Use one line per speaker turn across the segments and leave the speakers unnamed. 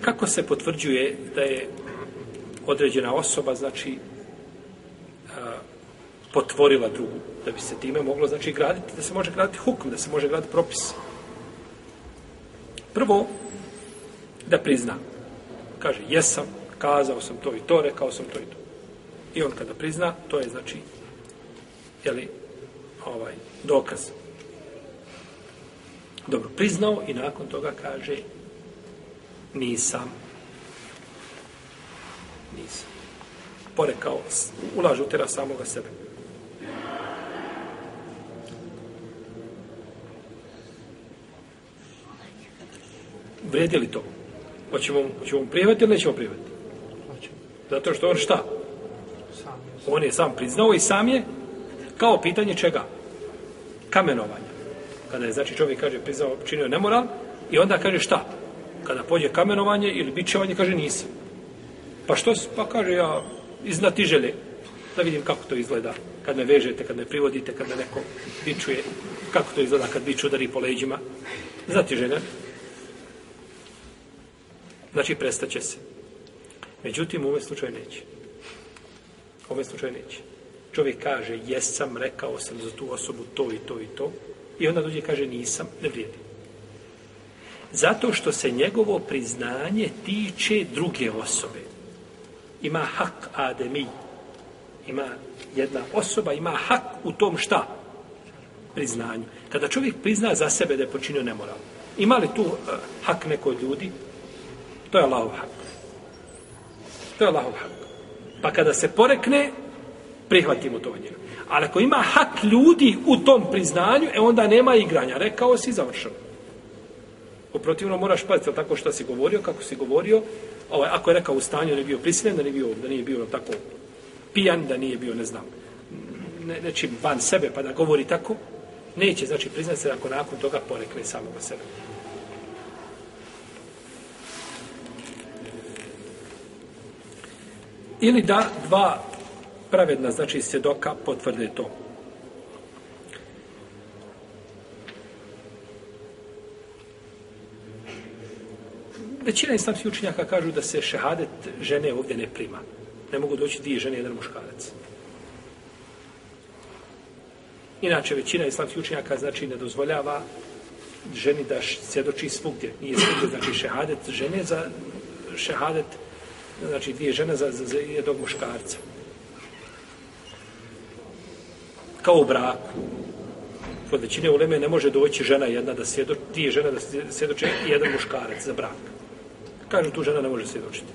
Kako se potvrđuje da je određena osoba, znači, a, potvorila drugu, da bi se time moglo, znači, graditi, da se može graditi hukm, da se može graditi propis. Prvo, da prizna. Kaže, jesam, kazao sam to i to, rekao sam to i to. I on kada prizna, to je, znači, jeli, ovaj, dokaz. Dobro, priznao i nakon toga kaže, nisam. Nisam. Porekao, ulažu tera samoga sebe. Vredi li to? Hoćemo, hoćemo prihvatiti ili nećemo prihvatiti? Zato što on šta? On je sam priznao i sam je kao pitanje čega? Kamenovanja. Kada je, znači, čovjek kaže, priznao, činio nemoral, i onda kaže šta? Kada pođe kamenovanje ili bićevanje, kaže nisam. Pa što? Pa kaže ja iznati žele, da vidim kako to izgleda kad me vežete, kad me privodite, kad me neko bičuje, kako to izgleda kad bić udari po leđima. Znati želje. Znači, prestaće se. Međutim, u ovom slučaju neće. U ovom slučaju neće. Čovjek kaže, jesam, rekao sam za tu osobu to i to i to. I onda dođe i kaže, nisam, ne vrijedi. Zato što se njegovo priznanje tiče druge osobe. Ima hak ademi. Ima jedna osoba, ima hak u tom šta? Priznanju. Kada čovjek prizna za sebe da je počinio nemoral. Ima li tu uh, hak neko ljudi? To je Allahov hak. To je Allahov hak. Pa kada se porekne, prihvatimo to od njega. Ali ako ima hak ljudi u tom priznanju, e onda nema igranja. Rekao si, završeno. Uprotivno moraš paziti tako što si govorio, kako si govorio. Ovaj, ako je rekao u stanju da bio prisiljen, da nije bio, da nije bio tako pijan, da nije bio, ne znam, ne, nečim van sebe, pa da govori tako, neće, znači, priznati se ako nakon toga porekne samoga sebe. Ili da dva pravedna, znači svjedoka, potvrde to. Većina islamskih učenjaka kažu da se šehadet žene ovdje ne prima. Ne mogu doći dvije žene, jedan muškarac. Inače, većina islamskih učenjaka znači ne dozvoljava ženi da svjedoči svugdje. Nije svugdje, znači šehadet žene za šehadet, znači dvije žene za, za, za jednog muškarca. Kao u braku. Kod većine uleme ne može doći žena jedna da svjedoči, dvije žene da svjedoči jedan muškarac za brak. Kažu, tu žena ne može svjedočiti.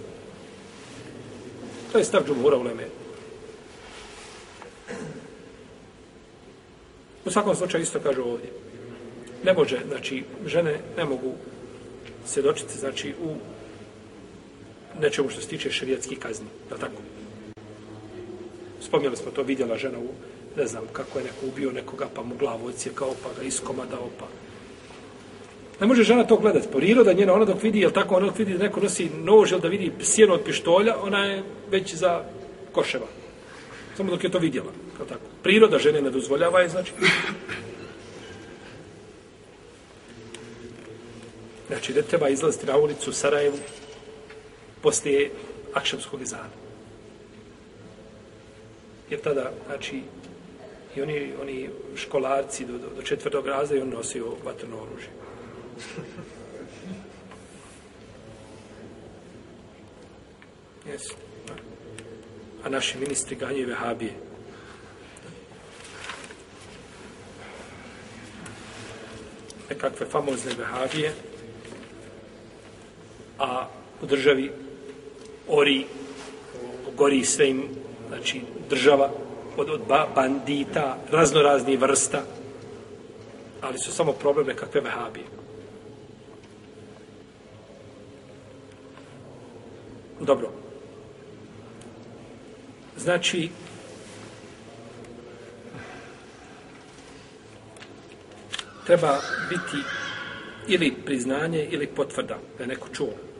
To je stav džumhura u Leme. U svakom slučaju isto kažu ovdje. Ne može, znači, žene ne mogu svjedočiti, znači, u nečemu što se tiče šarijetskih kazni. Da tako? Spomnjali smo to, vidjela žena u, ne znam, kako je neko ubio nekoga, pa mu glavu ocijekao, pa ga iskomadao, pa Ne može žena to gledati. Priroda njena, ona dok vidi, jel tako, ona dok vidi da neko nosi nož ili da vidi sjeno od pištolja, ona je već za koševa. Samo dok je to vidjela. Jel tako. Priroda žene ne dozvoljava je, znači... Znači, ne treba izlaziti na ulicu u Sarajevu poslije akšamskog izana. Jer tada, znači, i oni, oni školarci do, do, do četvrtog razda i on nosio vatrno oružje. Jesu. A naši ministri ganjaju vehabije. Nekakve famozne vehabije. A u državi ori, gori sve im, znači država od, od bandita, raznoraznih vrsta, ali su samo problem nekakve vehabije. Dobro. Znači, treba biti ili priznanje ili potvrda da je neko čuo.